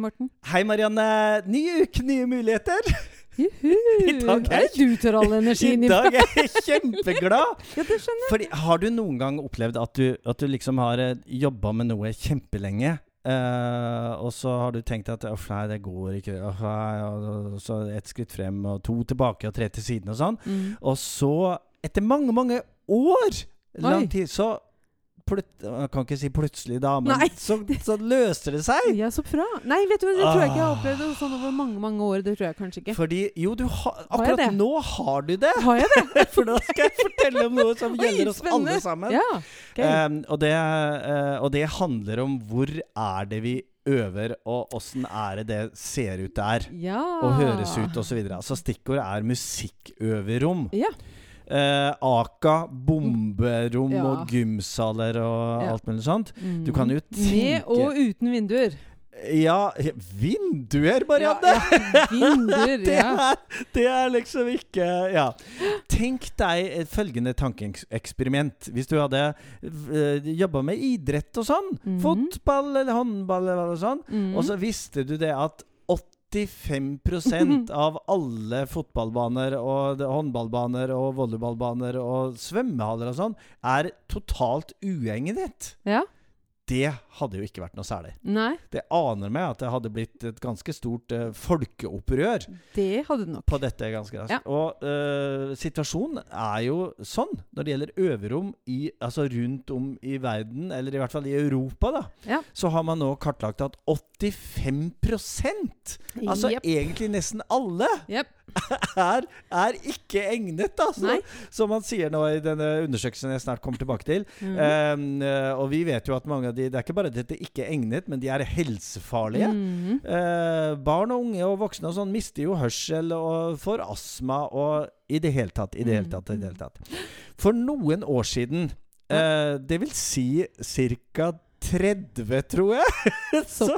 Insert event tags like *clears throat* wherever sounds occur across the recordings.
Morten. Hei, Marianne. Ny uke, nye muligheter. Juhu! *laughs* I dag er- er du tør all I energien din dag er jeg kjempeglad. *laughs* Ja, det skjønner jeg. Fordi, har du noen gang opplevd at du, at du liksom har uh, jobba med noe kjempelenge, eh, og så har du tenkt at nei, det går ikke. Og, og så ett skritt frem, og to tilbake, og tre til siden, og sånn. Mm. Og så, etter mange, mange år, lang tid, så Jeg kan ikke si plutselig, da, men så, så løser det seg. *laughs* Ja, så bra. Nei, vet du hva, det tror jeg ikke jeg har Ah. opplevd sånn over mange, mange år. Det tror jeg kanskje ikke. Fordi Jo, du har Akkurat har nå har du det. Har jeg det? *laughs* For da skal jeg fortelle om noe som gjelder oss alle sammen. Ja. okay. Um, og, det, uh, og det handler om hvor er det vi øver, og åssen er det det ser ut der. ja. Og høres ut osv. Så stikkordet er musikkøverom. Ja. Uh, Aka, bomberom Ja. og gymsaler og Ja. alt mulig sånt. Mm. Du kan jo Med og uten vinduer. Ja, vinduer, Marianne! Ja. Vinduer, *laughs* Det er, det er liksom ikke Ja. Tenk deg et følgende tankeeksperiment. Hvis du hadde uh, jobba med idrett og sånn, Mhm. fotball eller håndball eller sånn, Mm. og så visste du det at 85% *laughs* av alle fotballbaner og håndballbaner og volleyballbaner og svømmehaller og sånn er totalt uegnet. ja. Det hadde jo ikke vært noe særlig. Nei, Det aner meg at det hadde blitt et ganske stort uh, folkeopprør det hadde det nok. på dette ganske raskt. Ja. Og uh, situasjonen er jo sånn når det gjelder øverom i, altså rundt om i verden, eller i hvert fall i Europa, da, Ja. så har man nå kartlagt at 85 altså egentlig nesten alle, Jepp. Er, er ikke egnet, altså. Nei. Som man sier nå i denne undersøkelsen jeg snart kommer tilbake til. Mm. Um, og vi vet jo at mange av de Det er ikke bare dette ikke egnet, men de er helsefarlige. Mm. Uh, barn og unge og voksne og sånn mister jo hørsel og får astma og I det hele tatt. I det hele tatt. I det hele tatt. For noen år siden, uh, det vil si ca. 30, tror jeg, *laughs* så,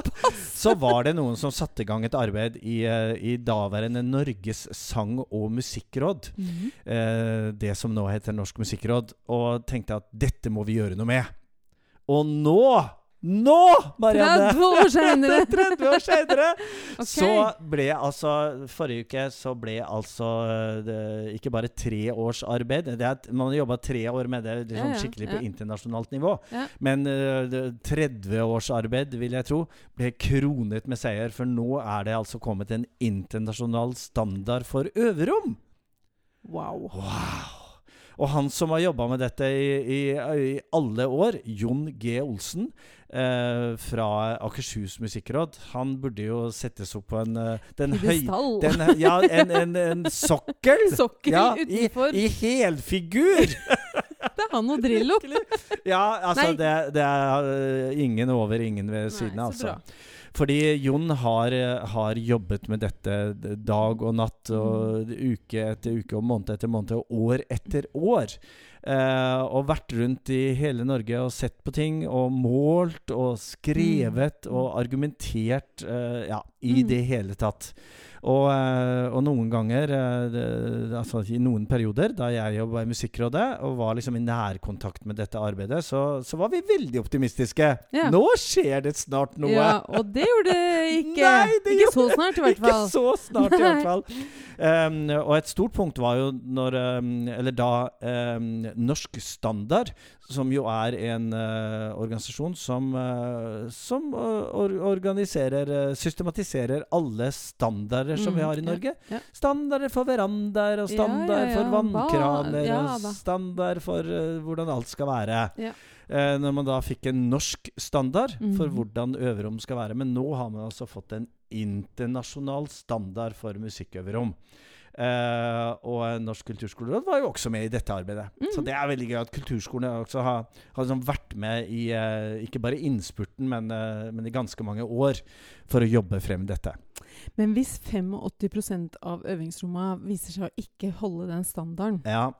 så var det noen som satte i gang et arbeid i, eh, i daværende Norges sang- og musikkråd. Mhm. eh, det som nå heter Norsk musikkråd, og tenkte at dette må vi gjøre noe med. Og nå Nå, Marianne! 30 år senere. *laughs* 30 år senere! *laughs* okay. Så ble altså Forrige uke så ble altså eh, det, ikke bare tre års arbeid det er, Man har jobba tre år med det liksom, Ja, ja, skikkelig på ja. internasjonalt nivå. Men uh, 30 års arbeid, vil jeg tro, ble kronet med seier. For nå er det altså kommet en internasjonal standard for øverom. Wow. Wow! Og han som har jobba med dette i, i, i alle år, Jon G. Olsen eh, fra Akershus musikkråd, han burde jo settes opp på en eh, den høy... Den, ja, en, en, en sokkel! *laughs* Sokkel ja, utenfor. I, I helfigur! *laughs* Det er han og Drillo. Ja, altså det, det er eh, ingen over, ingen ved siden av, altså. altså. Fordi Jon har, har jobbet med dette dag og natt, og uke etter uke, og måned etter måned, og år etter år. Uh, og vært rundt i hele Norge og sett på ting, og målt og skrevet og argumentert uh, ja, i Mm. det hele tatt. Og, eh, og noen ganger, eh, altså i noen perioder, da jeg jobba i Musikkrådet og var liksom i nærkontakt med dette arbeidet, så, så var vi veldig optimistiske. Ja. Nå skjer det snart noe! Ja, og det gjorde det *laughs* ikke. Nei, det ikke gjorde så snart, i hvert Ikke fall. så snart, i hvert fall. Um, og et stort punkt var jo når um, Eller da um, Norsk Standard, som jo er en uh, organisasjon som, uh, som or organiserer uh, Systematiserer alle standarder som Mm, vi har i Norge. Standarder for verandaer, og standard for vannkraner, og da. standard for uh, hvordan alt skal være. Ja. Eh, når man da fikk en norsk standard for Mhm. hvordan øverom skal være. Men nå har man altså fått en internasjonal standard for musikkøverom. Eh, og Norsk kulturskoleråd var jo også med i dette arbeidet. Så Mhm. det er veldig gøy at kulturskolene også har, har liksom vært med i eh, ikke bare innspurten, men, eh, men i ganske mange år for å jobbe frem dette. Men hvis 85% av øvingsrommene viser seg å ikke holde den standarden Ja,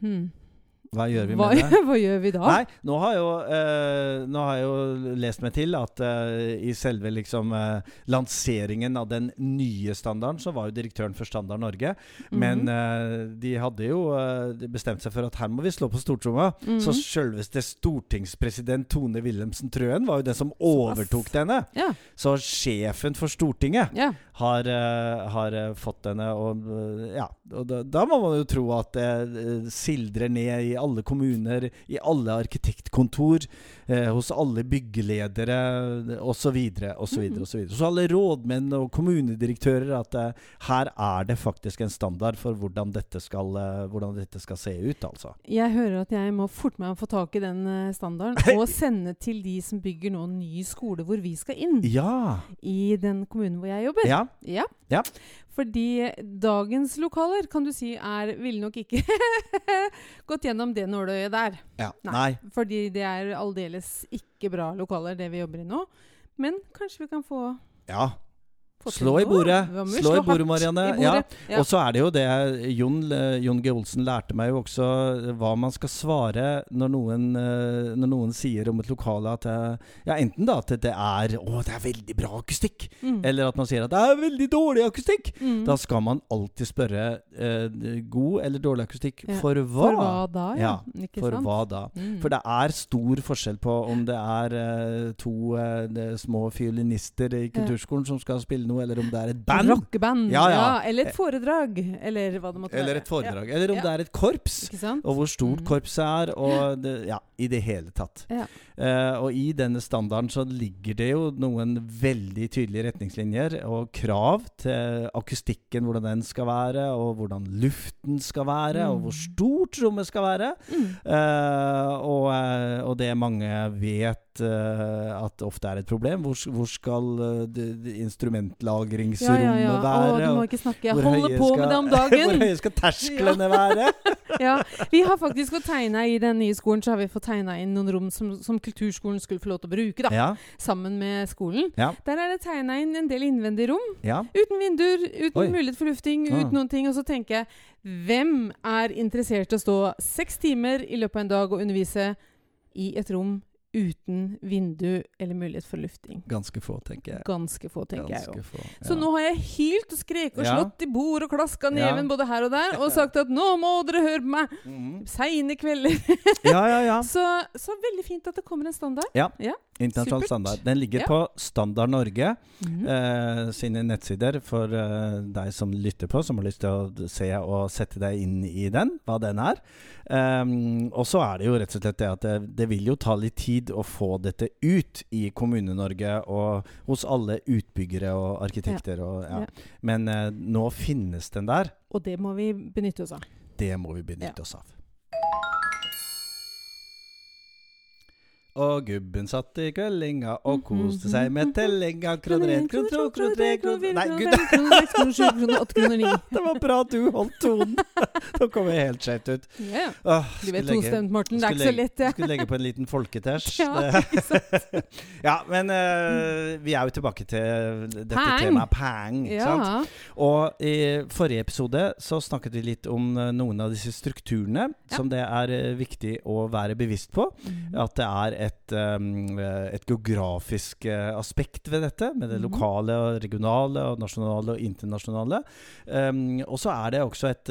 hmm. Hva gjør vi Hva, med det? *laughs* hva gjør vi da? Nei, nå har, jeg jo, eh, nå har jeg jo lest meg til at eh, i selve liksom eh, lanseringen av den nye standarden, så var jo direktøren for Standard Norge. Men Mhm. eh, de hadde jo eh, bestemt seg for at her må vi slå på stortromma. Mhm. Så sjølveste stortingspresident Tone Wilhelmsen Trøen var jo den som overtok denne. Ja. Så sjefen for Stortinget ja. har, eh, har fått denne, og ja og da, da må man jo tro at det sildrer ned i alle kommuner, i alle arkitektkontor, eh, hos alle byggeledere osv., osv., så osv. Hos alle rådmenn og kommunedirektører at eh, her er det faktisk en standard for hvordan dette skal, eh, hvordan dette skal se ut, altså. Jeg hører at jeg må forte meg å få tak i den eh, standarden *laughs* og sende til de som bygger nå ny skole hvor vi skal inn. Ja. I den kommunen hvor jeg jobber. Ja. Ja. Ja. Fordi dagens lokaler kan du si er ville nok ikke *laughs* gått gjennom det nåløyet der. ja. Nei. Nei. Fordi det er aldeles ikke bra lokaler, det vi jobber i nå. Men kanskje vi kan få, Ja. Slå i bordet. Slå i bordet, Marianne. Ja. Ja. Og så er det jo det Jon, eh, Jon G. Olsen lærte meg jo også hva man skal svare når noen, eh, når noen sier om et lokale at eh, Ja, enten da at det er Å, det er veldig bra akustikk. Mm. Eller at man sier at det er veldig dårlig akustikk. Mm. Da skal man alltid spørre eh, god eller dårlig akustikk. Ja. For hva? For hva da, ja. Ikke For sant? hva da? Mm. For det er stor forskjell på om det er eh, to eh, små fiolinister i kulturskolen som skal spille noe, eller om det er et band. Rockeband. Ja, Ja, ja. Eller et foredrag. Eller hva det måtte Eller være. et foredrag. Eller om Ja. det er et korps. Og hvor stort mm. korpset er, og det, ja, i det hele tatt. Ja. Eh, og i denne standarden så ligger det jo noen veldig tydelige retningslinjer og krav til akustikken, hvordan den skal være, og hvordan luften skal være, og hvor Mm. stort rommet skal være. Mm. Uh, og, eh, og det mange vet at ofte er et problem. Hvor, hvor skal uh, det, det instrumentlagringsrommet Ja, ja, ja. Å, du må ikke snakke. Jeg holder på skal- med det om dagen. *laughs* Hvor høye skal tersklene være? *laughs* ja, vi har faktisk fått tegna i den nye skolen Så har vi fått tegna inn noen rom som, som kulturskolen skulle få lov til å bruke. da Sammen med skolen. Der er det tegna inn en del innvendige rom. Uten vinduer, uten Oi. mulighet for lufting, Ah. uten noen ting. Og så tenker jeg Hvem er interessert i å stå seks timer i løpet av en dag og undervise i et rom uten vindu eller mulighet for lufting? Ganske få, tenker jeg. Ganske få, tenker jeg jo. ja. Så nå har jeg hylt og skreket og Ja. slått i bord og klaska Ja. neven både her og der og *laughs* sagt at nå må dere høre på meg! Mm. Seine kvelder. Ja, ja, ja. *laughs* Så, så veldig fint at det kommer en standard. Internasjonal standard. Den ligger Ja. på Standard Norge Mhm. eh, sine nettsider for eh, deg som lytter på, som har lyst til å se og sette deg inn i den, hva den er. Um, og så er det jo rett og slett det at det, det vil jo ta litt tid å få dette ut i Kommune-Norge og hos alle utbyggere og arkitekter. Og, ja. Ja. Men eh, nå finnes den der. Og det må vi benytte oss av. Det må vi benytte oss av. Og gubben satt i kvellinga og koste seg med tellinga. Kroner én, kroner to, kroner tre, kroner fire Nei, gud, Kroner seks, kroner sju, kroner åtte, kroner ni. det var bra at du holdt tonen! Nå kom jeg helt skjevt ut. Ja, ja. Du vet tostemt, Morten. Det er ikke så lett, det. Skulle legge på en liten folketæsj. Ja, ja, men uh, vi er jo tilbake til dette Pang. temaet pang. Ikke sant? Og i forrige episode så snakket vi litt om eh, noen av disse strukturene som det er eh, viktig å være bevisst på. Mhm. At det er et, eh, et geografisk eh, aspekt ved dette, med det Mhm. lokale, og regionale, og nasjonale og internasjonale. Og så er det også et,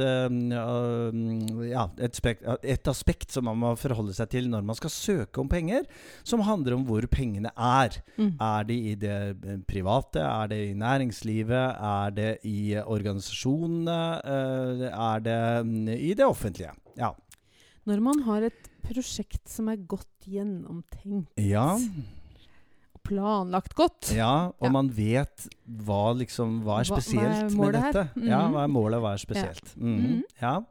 ja, et, spekt, et aspekt som man må forholde seg til når man skal søke om penger, som handler om hvor pengene er. Mm. Er de i det eh, private? Er det i næringslivet? Er det i organisasjonene? Er det mm, i det offentlige? Ja. Når man har et prosjekt som er godt gjennomtenkt Ja, og planlagt godt ja og Ja. man vet hva liksom Hva er Hva- hva er spesielt med dette. Mm? Ja, Mhm. hva er målet, hva er spesielt? Mhm. Ja.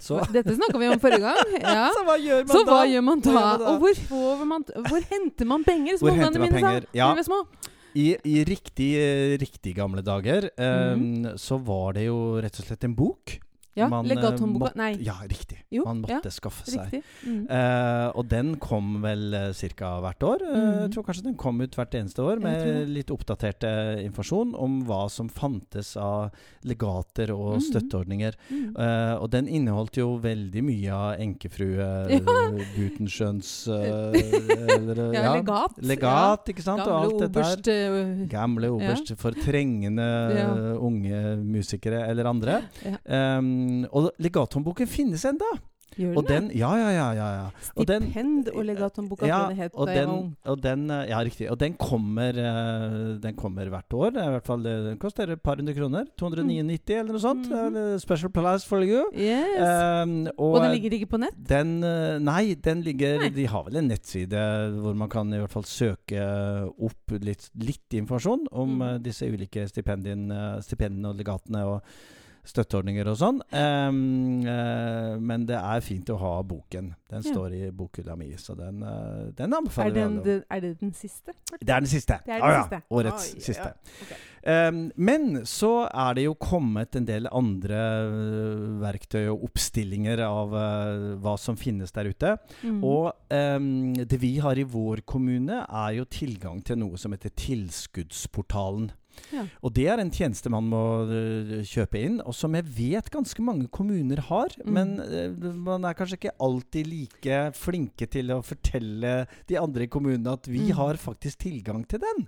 Så, Dette snakka vi om forrige gang. *laughs* Ja. så hva gjør man Så hva gjør man da? Og hvor, får man, hvor henter man penger, som Hvor ungene henter man sa? penger? Ja. små? I, I riktig, riktig gamle dager um, mm. så var det jo rett og slett en bok Ja, man, eh, legathåndboka Nei, Ja, riktig. Jo, man ja, måtte skaffe seg. Mm. Uh, og den kom vel uh, ca. hvert år. Uh, mm. Jeg tror kanskje den kom ut hvert eneste år med litt oppdatert informasjon om hva som fantes av legater og mm. støtteordninger. Eh, og den inneholdt jo veldig mye av enkefrue *laughs* Ja. Gutenschøns eh, *laughs* eller, Ja, legat. Legat, ikke sant? Gamle og alt dette her. oberst eh, Gamle oberst, fortrengende Ja. unge musikere eller andre. Ja. Um, og legathåndboken finnes enda. Gjør Og det? den Ja, ja, ja. ja, ja. Og den- Stipend og legathåndboka, ja, het og den, og den eh, Ja, riktig. Og den kommer, eh, den kommer hvert år. I hvert fall den koster et par hundre kroner. 299 eller noe sånt. Mm -hmm. Special price for you. Yes. Um, og den ligger ikke på nett? den eh, Nei, den ligger Nei. De har vel en nettside hvor man kan i hvert fall søke opp litt, litt informasjon om Mm. eh, disse ulike stipendiene stipendene og legatene og støtteordninger og sånn. Um, uh, men det er fint å ha boken. Den Ja. står i bokhylla mi, så den, uh, den Er, anbefaler den, jeg. er det den siste? Det er den siste. Det er den ah, ja, siste. Årets siste. ja. Ok. Um, men så er det jo kommet en del andre øh, verktøy og oppstillinger av uh, hva som finnes der ute. Mm. Og um, det vi har i vår kommune, er jo tilgang til noe som heter Tilskuddsportalen. Ja. Og det er en tjeneste man må øh, kjøpe inn, og som jeg vet ganske mange kommuner har. Mm. Men øh, man er kanskje ikke alltid like flinke til å fortelle de andre i kommunene at vi Mm. har faktisk tilgang til den.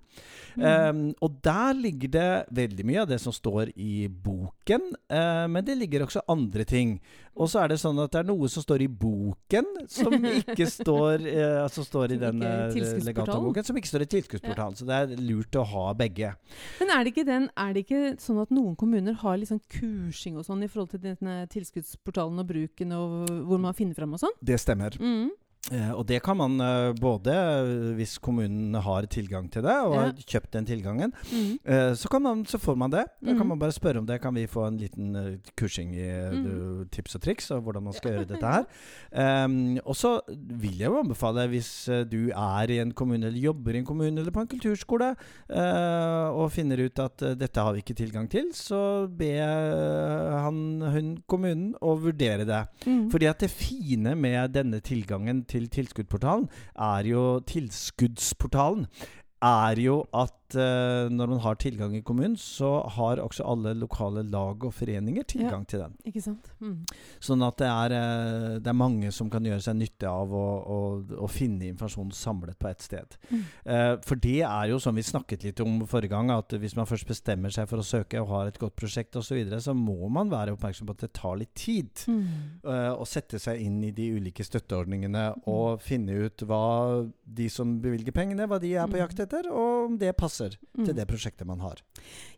Mm. Um, og der ligger det veldig mye av det som står i boken, uh, men det ligger også andre ting. Og så er det sånn at det er noe som står i boken, som *laughs* ikke står, eh, altså står i den eh, tilskuddsportalen. som ikke står i tilskuddsportalen. Så det er lurt å ha begge. Men er det, ikke den, er det ikke sånn at noen kommuner har sånn kursing og sånn i forhold til denne tilskuddsportalen og bruken, og hvor man finner fram og sånn? Det stemmer. Mm. Eh, og det kan man eh, både eh, hvis kommunen har tilgang til det, og Ja. har kjøpt den tilgangen, Mm. så, kan man, så får man det. Da kan Mhm. man bare spørre om det. Kan vi få en liten kursing i Mhm. tips og triks, og hvordan man skal gjøre dette her. Um, *laughs* og så vil jeg jo anbefale, hvis du er i en kommune, eller jobber i en kommune, eller på en kulturskole, uh, og finner ut at dette har vi ikke tilgang til, så be han, hun, kommunen å vurdere det. Mm. Fordi at det fine med denne tilgangen til tilskuddsportalen, er jo tilskuddsportalen, er jo at eh, når man har tilgang i kommunen, så har også alle lokale lag og foreninger tilgang til den. Ikke sant? Mm. Sånn at det er, uh, det er mange som kan gjøre seg nytte av å, å, å finne informasjon samlet på ett sted. Mm. Uh, for det er jo som vi snakket litt om forrige gang, at hvis man først bestemmer seg for å søke og har et godt prosjekt osv., så, videre, så må man være oppmerksom på at det tar litt tid. Mm. å sette seg inn i de ulike støtteordningene Mm. og finne ut hva de som bevilger pengene, hva de er på Mm. jakt etter, og om det passer Mm. til det prosjektet man har.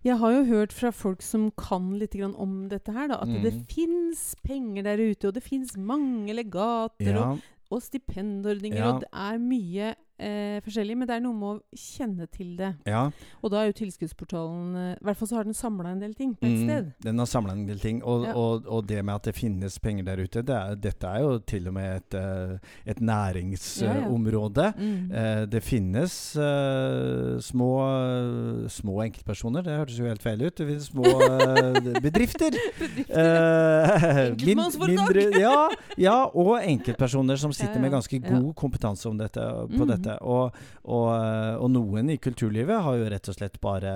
Jeg har jo hørt fra folk som kan litt grann om dette her, da, at det Mm. fins penger der ute, og det fins mange legater og, og stipendordninger, Ja. og det er mye eh, forskjellig, men det er noe med å kjenne til det. ja. Og da er jo tilskuddsportalen eh, I hvert fall så har den samla en del ting på et Mm, sted. Den har samla en del ting. Og, Ja. og, og det med at det finnes penger der ute, det er, dette er jo til og med et, eh, et næringsområde. Mm. Eh, det finnes eh, små, små enkeltpersoner, det hørtes jo helt feil ut. Det finnes små *laughs* bedrifter. bedrifter. Eh, Enkeltmannsforetak. ja, ja, og enkeltpersoner som sitter Ja, ja. med ganske god kompetanse om dette, på Mhm. dette. Og, og, eh, og noen i kulturlivet har jo rett og slett bare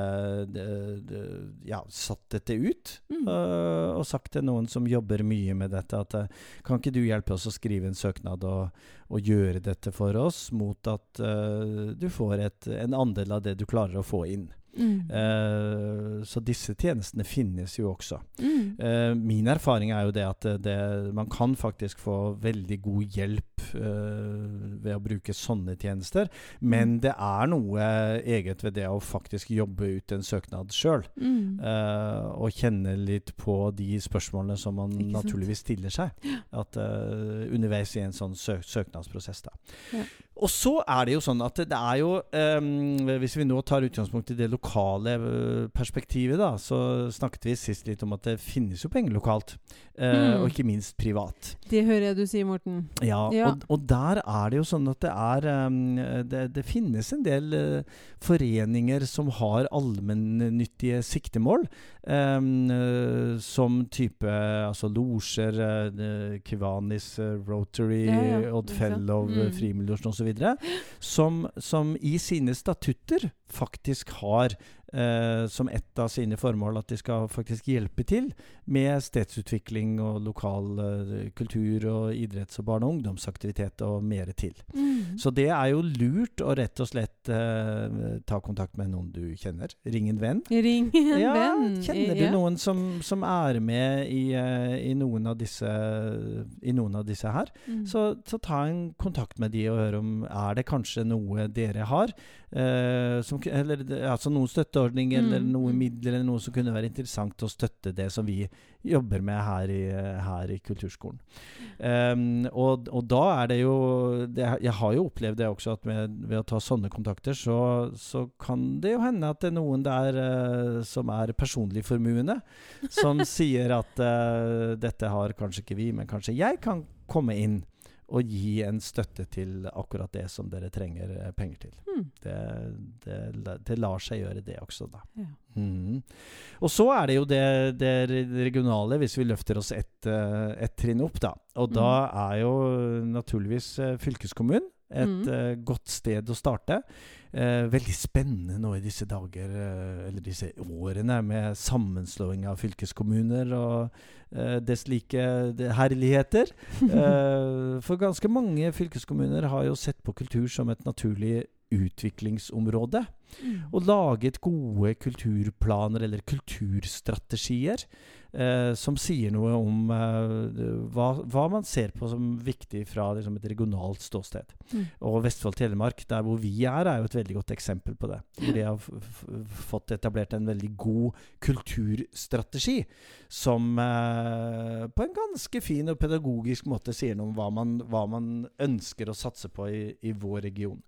de, de, ja, satt dette ut. Mm. Uh, og sagt til noen som jobber mye med dette, at eh, kan ikke du hjelpe oss å skrive en søknad og, og gjøre dette for oss, mot at uh, du får et, en andel av det du klarer å få inn. Mm. Eh, så disse tjenestene finnes jo også. Mm. Eh, min erfaring er jo det at det, man kan faktisk få veldig god hjelp eh, ved å bruke sånne tjenester, men Mm. det er noe eget ved det å faktisk jobbe ut en søknad sjøl. Mm. og kjenne litt på de spørsmålene som man naturligvis stiller seg. At, eh, underveis i en sånn sø søknadsprosess. Da. Ja. Og så er det jo sånn at det er jo um, Hvis vi nå tar utgangspunkt i det lokale eh, perspektivet, da, så snakket vi sist litt om at det finnes jo penger lokalt. Uh, Mm. Og ikke minst privat. Det hører jeg du sier, Morten. Ja, Ja. Og, og der er det jo sånn at det er um, det, det finnes en del uh, foreninger som har allmennyttige siktemål. Eh, som type altså losjer, uh, Kivanis, uh, Rotary, Ja, ja, Odd? Fellow, Mm. Frimurlosjen osv. Som, som i sine statutter faktisk har eh, som ett av sine formål at de skal faktisk hjelpe til med stedsutvikling og lokal eh, kultur og idretts- og barne- og ungdomsaktivitet og mer til. Mm. Så det er jo lurt å rett og slett eh, ta kontakt med noen du kjenner. Ring en venn. Ring en Ja, venn. kjenner du noen som, som er med i, eh, i, noen av disse, i noen av disse her? Mm. Så, så ta en kontakt med de og hør om er det kanskje noe dere har. eh, som, eller altså noen støtteordning eller Mm, noe mm. midler eller noe som kunne være interessant å støtte det som vi jobber med her i, her i kulturskolen. Um, og, og da er det jo det, Jeg har jo opplevd det også, at med, ved å ta sånne kontakter, så, så kan det jo hende at det er noen der uh, som er personlig formuende, som *laughs* sier at uh, dette har kanskje ikke vi, men kanskje jeg kan komme inn og gi en støtte til akkurat det som dere trenger eh, penger til. Mm. Det, det, det lar seg gjøre, det også, da. Ja. Mm. Og så er det jo det, det regionale, hvis vi løfter oss ett eh, et trinn opp, da. Og da er jo naturligvis eh, fylkeskommunen et Mm. eh, godt sted å starte. Eh, veldig spennende nå i disse dager, eh, eller disse årene, med sammenslåing av fylkeskommuner og dess like herligheter. *laughs* For ganske mange fylkeskommuner har jo sett på kultur som et naturlig utviklingsområde. Mm. Og laget gode kulturplaner eller kulturstrategier eh, som sier noe om eh, hva, hva man ser på som viktig fra liksom, et regionalt ståsted. Mm. Og Vestfold-Telemark, der hvor vi er, er jo et veldig godt eksempel på det. Hvor de har fått etablert en veldig god kulturstrategi som eh, på en ganske fin og pedagogisk måte sier noe om hva man, hva man ønsker å satse på i, i vår region.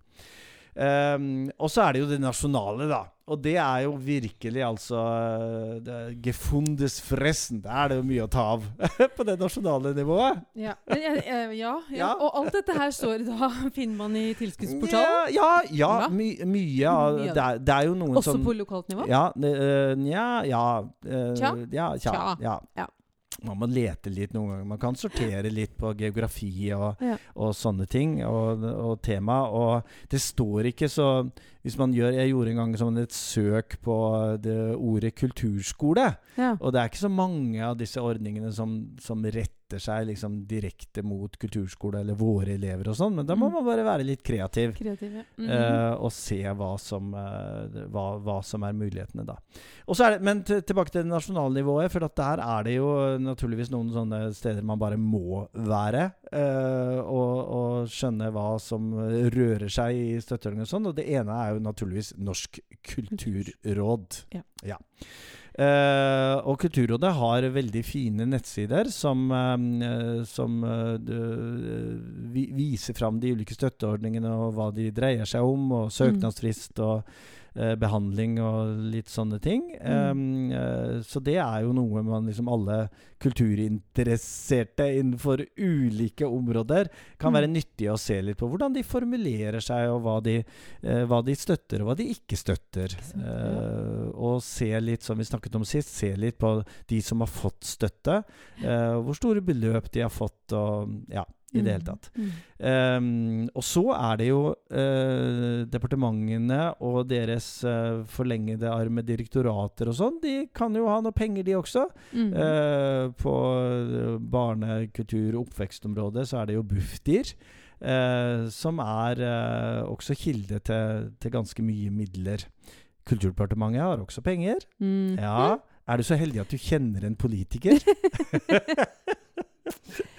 Um, og så er det jo det nasjonale, da. Og det er jo virkelig altså er Gefundes fressen. Der er det jo mye å ta av *laughs* på det nasjonale nivået. Ja. Men jeg- jeg- ja, ja. Og alt dette her står da finner man i tilskuddsportalen? Ja, ja, ja my, mye av det er, det er jo noen Også sånn på lokalt nivå? Ja, øh, nja, ja øh, Tja? Ja, tja. Tja. Ja. Man må lete litt noen ganger. Man kan sortere litt på geografi og, Ja. og sånne ting, og, og tema. Og det står ikke så Hvis man gjør Jeg gjorde en gang sånn et søk på det ordet kulturskole. Ja. Og det er ikke så mange av disse ordningene som, som retter seg liksom direkte mot kulturskole eller våre elever og sånn, men da må Mm. man bare være litt kreativ. kreativ ja. mm -hmm. uh, og se hva som, uh, hva, hva som er mulighetene, da. Det, men tilbake til det nasjonale nivået, for der er det jo naturligvis noen sånne steder man bare må være. Uh, og, og skjønne hva som rører seg i støtteordninger og sånn. Og det ene er jo naturligvis Norsk kulturråd. Ja. Eh, og Kulturrådet har veldig fine nettsider som, eh, som eh, viser fram de ulike støtteordningene og hva de dreier seg om, og søknadsfrist og behandling og litt sånne ting. Mm. Eh, så det er jo noe man liksom alle kulturinteresserte innenfor ulike områder kan Mm. være nyttig å se litt på hvordan de formulerer seg, og hva de, eh, hva de støtter, og hva de ikke støtter. Ikke sant, ja. Eh, og se litt, som vi snakket om sist, se litt på de som har fått støtte. Uh, hvor store beløp de har fått, og ja, i det hele tatt. Mm. Um, og så er det jo uh, departementene og deres uh, forlengede arm med direktorater og sånn. De kan jo ha noe penger, de også. Mm. Uh, på barne-, kultur- og oppvekstområdet så er det jo Bufdir. som er også kilde til, til ganske mye midler. Kulturdepartementet har også penger. Mm. Ja. Er du så heldig at du kjenner en politiker? *laughs* *laughs*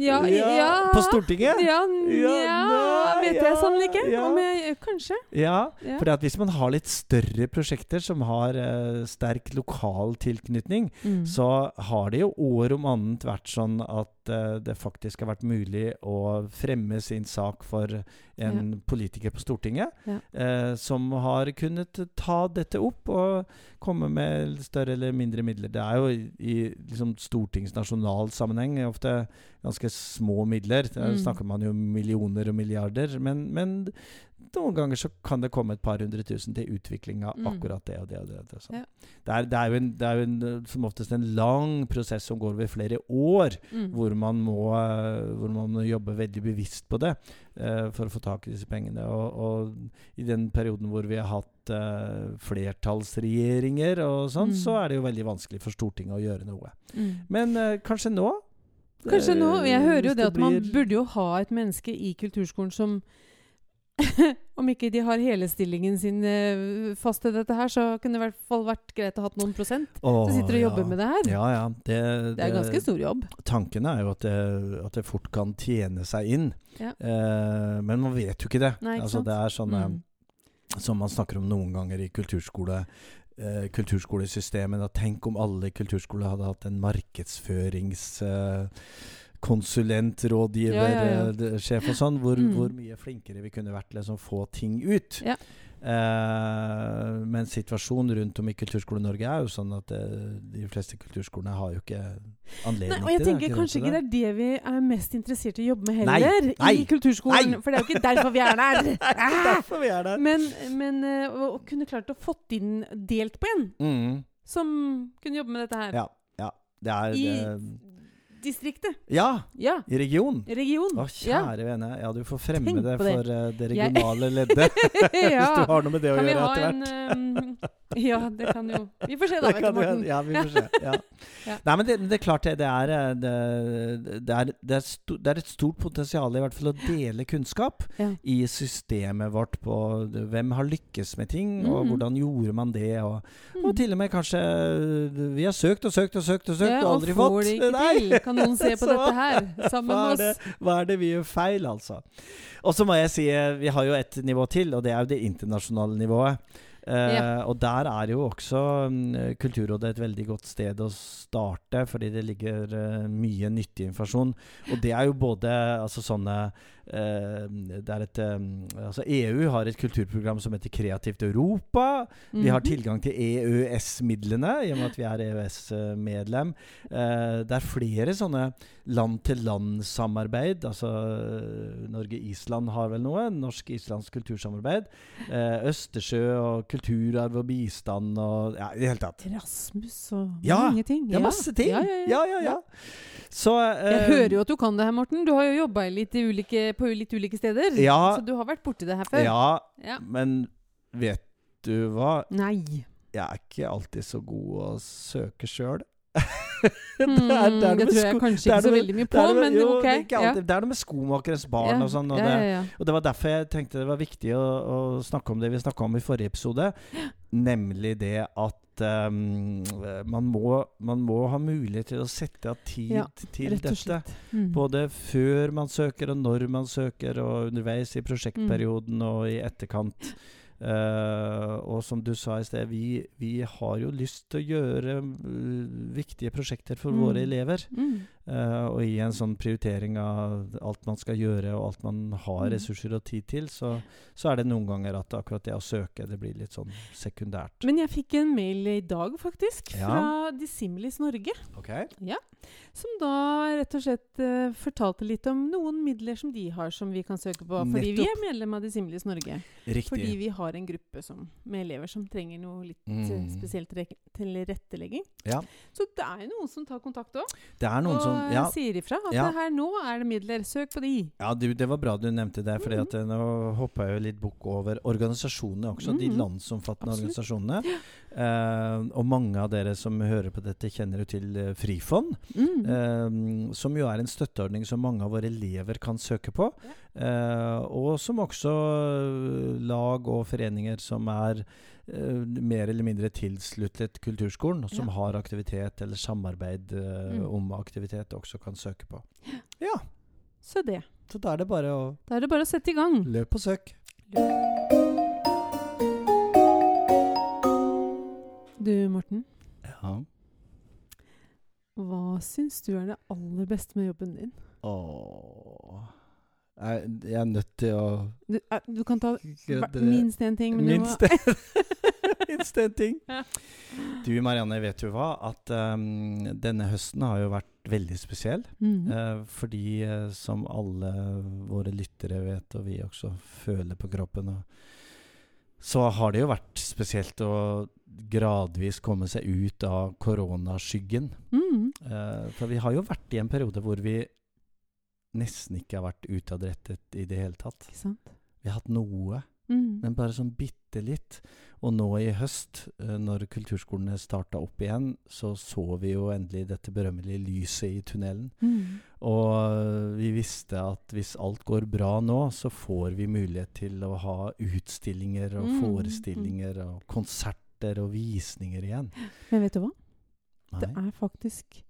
Ja, ja. På Stortinget? Ja, Ja, ja, vet jeg sannelig ikke. jeg, kanskje. Ja, for hvis man har litt større prosjekter som har uh, sterk lokal tilknytning, Mm. så har det jo år om annet vært sånn at eh, det faktisk har vært mulig å fremme sin sak for en politiker på Stortinget, eh, som har kunnet ta dette opp og komme med større eller mindre midler. Det er jo i, i liksom stortingsnasjonal sammenheng ofte ganske små midler. Der Mm. snakker man jo millioner og milliarder. Men, men noen ganger så kan det komme et par hundre tusen til utvikling av Mm. akkurat det og det. og det, og det, og Ja. det, er, det er jo, en, det er jo en, som oftest en lang prosess som går over flere år, Mm. hvor, man må, hvor man må jobbe veldig bevisst på det uh, for å få tak i disse pengene. Og, og i den perioden hvor vi har hatt uh, flertallsregjeringer og sånn, Mm. så er det jo veldig vanskelig for Stortinget å gjøre noe. Mm. Men uh, kanskje nå? Kanskje nå. Jeg hører jo det at man burde jo ha et menneske i kulturskolen som *laughs* Om ikke de har hele stillingen sin eh, fast til dette her, så kunne det i hvert fall vært greit å ha noen prosent Åh, som sitter og jobber med det her. Ja, ja. Det, Det er ganske stor jobb. Tanken er jo at det, at det fort kan tjene seg inn. Ja. Eh, men man vet jo ikke det. Nei, ikke altså, det er sånn Mm. som man snakker om noen ganger i kulturskole. Eh, kulturskolesystemet. Da. Tenk om alle kulturskoler hadde hatt en markedsførings... Eh, konsulent, rådgiver, Ja, ja, eh, sjef og sånn. Hvor, Mm. hvor mye flinkere vi kunne vært til å liksom få ting ut. Ja. Uh, men situasjonen rundt om i Kulturskole-Norge er jo sånn at det, de fleste kulturskolene har jo ikke anledning Nei, og jeg til tenker det. kanskje ikke det er det vi er mest interessert i å jobbe med heller, nei, i kulturskolen. nei. For det er jo ikke derfor vi er der. *laughs* Derfor vi er der. Men, men uh, å å kunne klart å fått inn delt på en Mm, som kunne jobbe med dette her. ja, ja. Det er I det, distriktet. Ja, Ja. i region. Region. Å, ja. kjære vene. Ja, du får fremme Tenk det for det. eh, det Jeg- regionale *laughs* leddet. Hvis du har noe med det Kan å gjøre etter hvert. Um, Ja, det kan jo Vi får se, da. Vet Morten. Ja, vi får se. Ja. *laughs* Ja. Nei, men det, det er klart det. Det er, eh, det, det, er, det, er sto, det er et stort potensial i hvert fall å dele kunnskap Ja. i systemet vårt på hvem har lykkes med ting, og Mhm. hvordan gjorde man det, og, Mm. og til og med kanskje eh, Vi har søkt og søkt og søkt og søkt Ja, og aldri fått. det ikke Nei. Kan noen se på Så- dette her sammen med oss? det, hva er det vi gjør feil, altså? Og så må jeg si eh, vi har jo et nivå til, og det er jo det internasjonale nivået. Eh, Ja. Og der er jo også mm, Kulturrådet et veldig godt sted å starte, fordi det ligger eh, mye nyttig informasjon. Og det er jo både altså sånne eh, er et eh, Altså EU har et kulturprogram som heter Kreativt Europa. Vi har Mhm. tilgang til EØS-midlene, i og med at vi er EØS-medlem. Eh, det er flere sånne land-til-land-samarbeid. Altså eh, Norge-Island har vel noe. Norsk-islandsk kultursamarbeid. Eh, Østersjø og kulturarv og bistand og Ja, i det hele tatt. Erasmus og Ja, mange ting. Det er masse ting! Ja, ja, ja. ja, ja. ja. Så Jeg eh, hører jo at du kan det her, Morten. Du har jo jobba på litt ulike steder. Ja. Så du har vært borti det her før. Ja, Ja. men vet du hva? Nei. Jeg er ikke alltid så god å søke sjøl. *laughs* *laughs* Hmm, det tror jeg kanskje ikke så veldig mye på, men ok. Det er, ja. det er noe med skomakerens barn Ja, og sånn. Og, ja, og det var derfor jeg tenkte det var viktig å, å snakke om det vi snakka om i forrige episode. Nemlig det at um, man, må, man må ha mulighet til å sette av tid til dette. Mm. Både før man søker, og når man søker, og underveis i prosjektperioden og i etterkant. Eh, og som du sa i sted, vi, vi har jo lyst til å gjøre uh, viktige prosjekter for Mm. våre elever. Mm. Uh, og i en sånn prioritering av alt man skal gjøre, og alt man har Mm. ressurser og tid til, så, så er det noen ganger at akkurat det å søke, det blir litt sånn sekundært. Men jeg fikk en mail i dag, faktisk, Ja. fra Dissimilis Norge. Ok? Som da rett og slett uh, fortalte litt om noen midler som de har som vi kan søke på. Fordi vi er medlem av Dissimilis Norge. Riktig. Fordi vi har en gruppe som, med elever som trenger noe litt eh, Mm. spesielt re- tilrettelegging. Ja. Så det er jo noen som tar kontakt òg. Og som ja, sier ifra at Ja. her nå er det midler. Søk på de. ja, du, det var bra du nevnte det, for mm. nå hoppa jeg jo litt bukk over organisasjonene også. De Mhm. landsomfattende Absolutt. organisasjonene. Eh, og mange av dere som hører på dette, kjenner jo til uh, Frifond. Mm. Uh, som jo er en støtteordning som mange av våre elever kan søke på. Og som også lag og foreninger som er mer eller mindre tilsluttet kulturskolen, som Ja. har aktivitet eller samarbeid Mm. om aktivitet, også kan søke på. Ja, Så det. så da er det bare å Da er det bare å sette i gang. Løp og søke. Du, Morten. Ja. Hva syns du er det aller beste med jobben din? Åh Jeg, jeg er nødt til å Du, eh, du kan ta minst én ting. Minst en ting. Du Marianne, vet du hva? At um, denne høsten har jo vært veldig spesiell. Mhm. Uh, fordi, uh, som alle våre lyttere vet, og vi også føler på kroppen, og, så har det jo vært spesielt å gradvis komme seg ut av koronaskyggen. Mm. Uh, for vi har jo vært i en periode hvor vi nesten ikke har vært utadrettet i det hele tatt. Vi har hatt noe, mm. men bare sånn bitte litt. Og nå i høst, uh, når kulturskolene starta opp igjen, så så vi jo endelig dette berømmelige lyset i tunnelen. Mm. Og øh, vi visste at hvis alt går bra nå, så får vi mulighet til å ha utstillinger og Mm, forestillinger og konserter og visninger igjen. Men vet du hva? Det er faktisk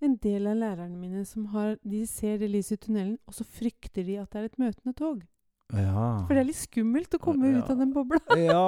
en del av lærerne mine som har De ser det lyset i tunnelen, og så frykter de at det er et møtende tog. Ja. For det er litt skummelt å komme Ja. ut av den bobla. *laughs* ja,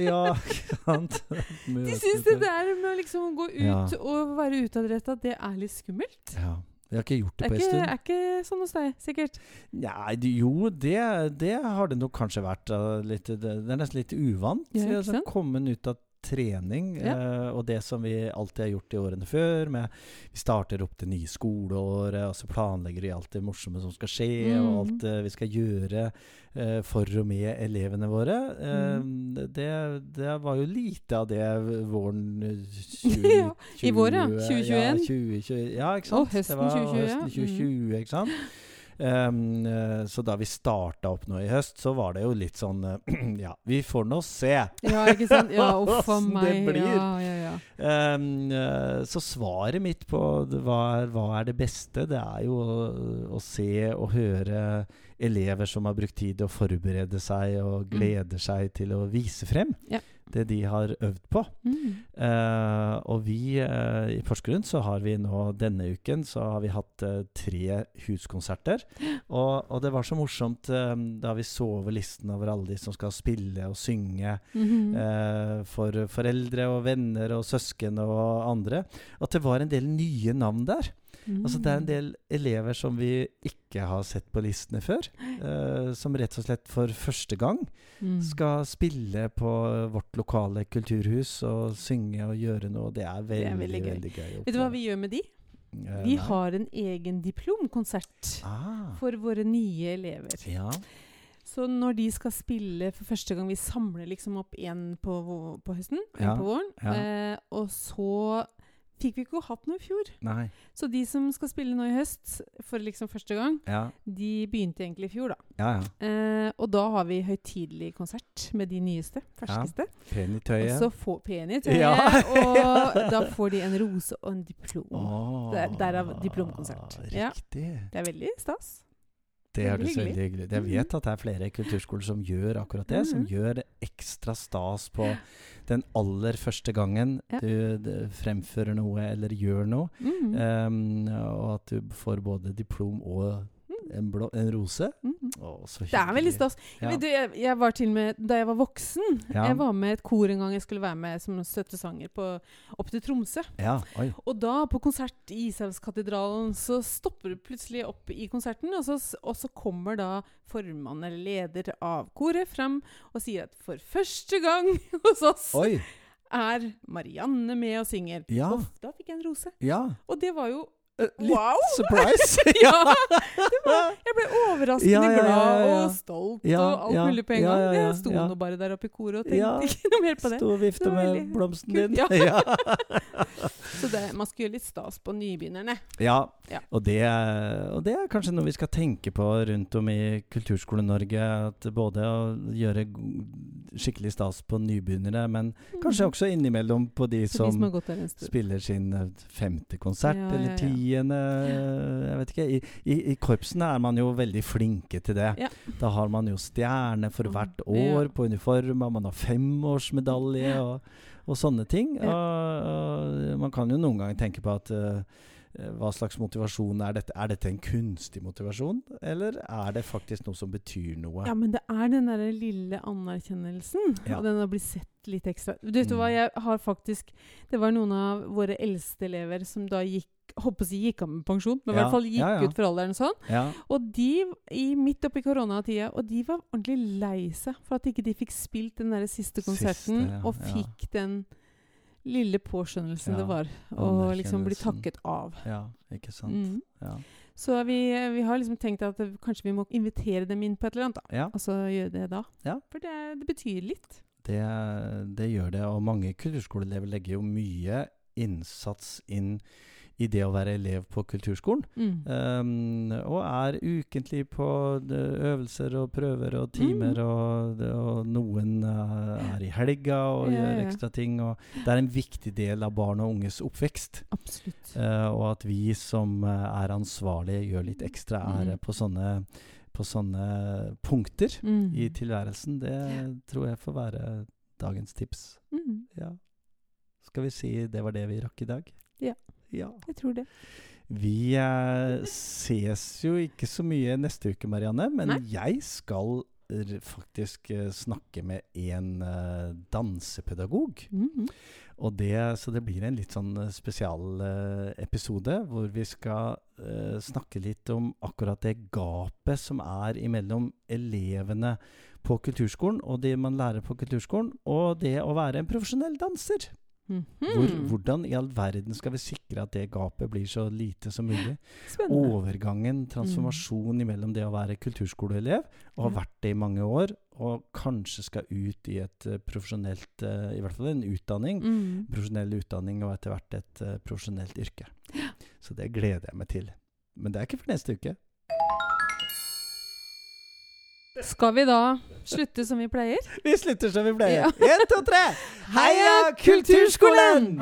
ja, ikke sant? *laughs* De syns det der med å liksom gå ut og være utadretta, det er litt skummelt. Ja. Vi har ikke gjort Det det på en stund. stund. er ikke sånn hos deg, sikkert. Nei, jo, det, det har det nok kanskje vært. uh, litt, det, det er nesten litt uvant. Ja, sant? Kommet ut av trening, Ja. eh, og det som vi alltid har gjort i årene før. Med, vi starter opp det nye skoleåret, og så planlegger vi alt det morsomme som skal skje, Mm. og alt eh, vi skal gjøre eh, for og med elevene våre. Eh, Mm. det, det var jo lite av det våren 2020. *laughs* Ja, i vår, ja. 2021. Ja, 2020, ja, ikke sant? Og høsten det var 2020, ja. høsten Mm. 2020, ikke sant? Um, så da vi starta opp nå i høst, så var det jo litt sånn eh, *clears throat* Ja, vi får nå se. Ja, ikke sant? Ja, *laughs* uff a meg. blir. Ja, ja, ja. Um, så svaret mitt på hva, er, hva er det beste, det er jo å, å se og høre elever som har brukt tid til å forberede seg og gleder seg til å vise frem Mm. Ja. det de har øvd på. Mm. Uh, og vi uh, i Porsgrunn så har vi nå denne uken så har vi hatt uh, tre huskonserter. *gasps* Og, og det var så morsomt da vi så over listen over alle de som skal spille og synge Mhm. eh, for foreldre og venner og søsken og andre, at det var en del nye navn der. Altså Det er en del elever som vi ikke har sett på listene før. eh, som rett og slett for første gang Mm. skal spille på vårt lokale kulturhus og synge og gjøre noe. Det er veldig, er veldig veldig, gøy. gøy. Vet du hva vi gjør med de? Eh, Vi nei. har en egen diplomkonsert ah, for våre nye elever. Ja. Så når de skal spille for første gang Vi samler liksom opp én på, på høsten, en Ja, på våren. ja. Eh, og så fikk vi ikke hatt noe i fjor. Nei. Så de som skal spille nå i høst for liksom første gang, Ja. de begynte egentlig i fjor, da. Ja, ja. Eh, og da har vi høytidelig konsert med de nyeste, ferskeste. Pen i Og tøyet. så få pen i tøyet, Ja. *laughs* og da får de en rose og en diplom. Oh, Der- derav diplomkonsert. Ja. Riktig. Det er veldig stas. Det høres veldig hyggelig ut. Jeg vet at det er flere kulturskoler som gjør akkurat det. Som gjør gjør ekstra stas på den aller første gangen Ja. du d- fremfører noe eller gjør noe. Mhm. Um, og at du får både diplom og en, blå, en rose. Mhm. Å, så Det er veldig stas. Ja. Men du, jeg, jeg var til med, da jeg var voksen Ja. Jeg var med et kor en gang jeg skulle være med som støttesanger på, opp til Tromsø. Ja. Og da, på konsert i Ishavskatedralen, så stopper du plutselig opp i konserten, og så, og så kommer da formann eller leder av koret frem og sier at for første gang *laughs* hos oss Oi. er Marianne med og synger. Og da fikk jeg en rose. Ja. Og det var jo litt Wow! *laughs* surprise. Ja! Var, jeg ble overraskende Ja, ja, glad og stolt og alt mulig på en gang. jeg sto nå bare der oppe i koret og tenkte ikke noe mer på det. Sto og vifta med blomsten din. *laughs* *laughs* Så det, man skal gjøre litt stas på nybegynnerne. Ja, Ja. Og, det, og det er kanskje noe vi skal tenke på rundt om i Kulturskole-Norge. At både å gjøre skikkelig stas på nybegynnere, men kanskje også innimellom på de som, de som spiller sin eh, femte konsert eller ja, ja. Jeg vet ikke. I, i, I korpsene er man jo veldig flinke til det. Ja. Da har man jo stjerne for Mm, hvert år på uniform, og man har femårsmedalje og, og sånne ting. Og, og man kan jo noen ganger tenke på at eh, hva slags motivasjon er dette? Er dette en kunstig motivasjon, eller er det faktisk noe som betyr noe? Ja, men det er den derre lille anerkjennelsen. Ja. Og den å bli sett litt ekstra. Du vet mm. hva, jeg har faktisk Det var noen av våre eldste elever som da gikk håper si gikk av med pensjon, men i Ja, hvert fall gikk ja, ja. ut for alderen sånn. Og de, i, midt oppi koronatida, og de var ordentlig lei seg for at ikke de fikk spilt den der siste konserten, Siste, og fikk den lille påskjønnelsen Ja, det var å liksom bli takket av. ja, ikke sant. Mm. Ja. Så vi, vi har liksom tenkt at kanskje vi må invitere dem inn på et eller annet, da. ja. Og så gjøre det da. Ja. For det, det betyr litt. Det, det gjør det, og mange kulturskoleelever legger jo mye innsats inn i det å være elev på kulturskolen. Mm. Um, og er ukentlig på øvelser og prøver og timer, Mm. og, og noen uh, er i helga og Ja, gjør ekstra ting. Og det er en viktig del av barn og unges oppvekst. Absolutt. Uh, og at vi som er ansvarlige, gjør litt ekstra ære Mm. på sånne, på sånne punkter Mm. i tilværelsen, det tror jeg får være dagens tips. Mm. Ja. Skal vi si det var det vi rakk i dag? Ja. Ja. Jeg tror det. Vi eh, ses jo ikke så mye neste uke, Marianne, men Nei. jeg skal faktisk eh, snakke med en eh, dansepedagog. Mm. Og det, så det blir en litt sånn spesialepisode spesial eh, hvor vi skal eh, snakke litt om akkurat det gapet som er imellom elevene på kulturskolen og det man lærer på kulturskolen, og det å være en profesjonell danser. Mhm. Hvor, hvordan i all verden skal vi sikre at det gapet blir så lite som mulig? Spennende. Overgangen, transformasjon mellom det å være kulturskoleelev og ha vært det i mange år, og kanskje skal ut i et eh, profesjonelt eh, I hvert fall en utdanning. Mm. Profesjonell utdanning og etter hvert et eh, profesjonelt yrke. Så det gleder jeg meg til. Men det er ikke for neste uke. Skal vi da slutte som vi pleier? Vi slutter som vi pleier. Ja. Én, to, tre! Heia Kulturskolen!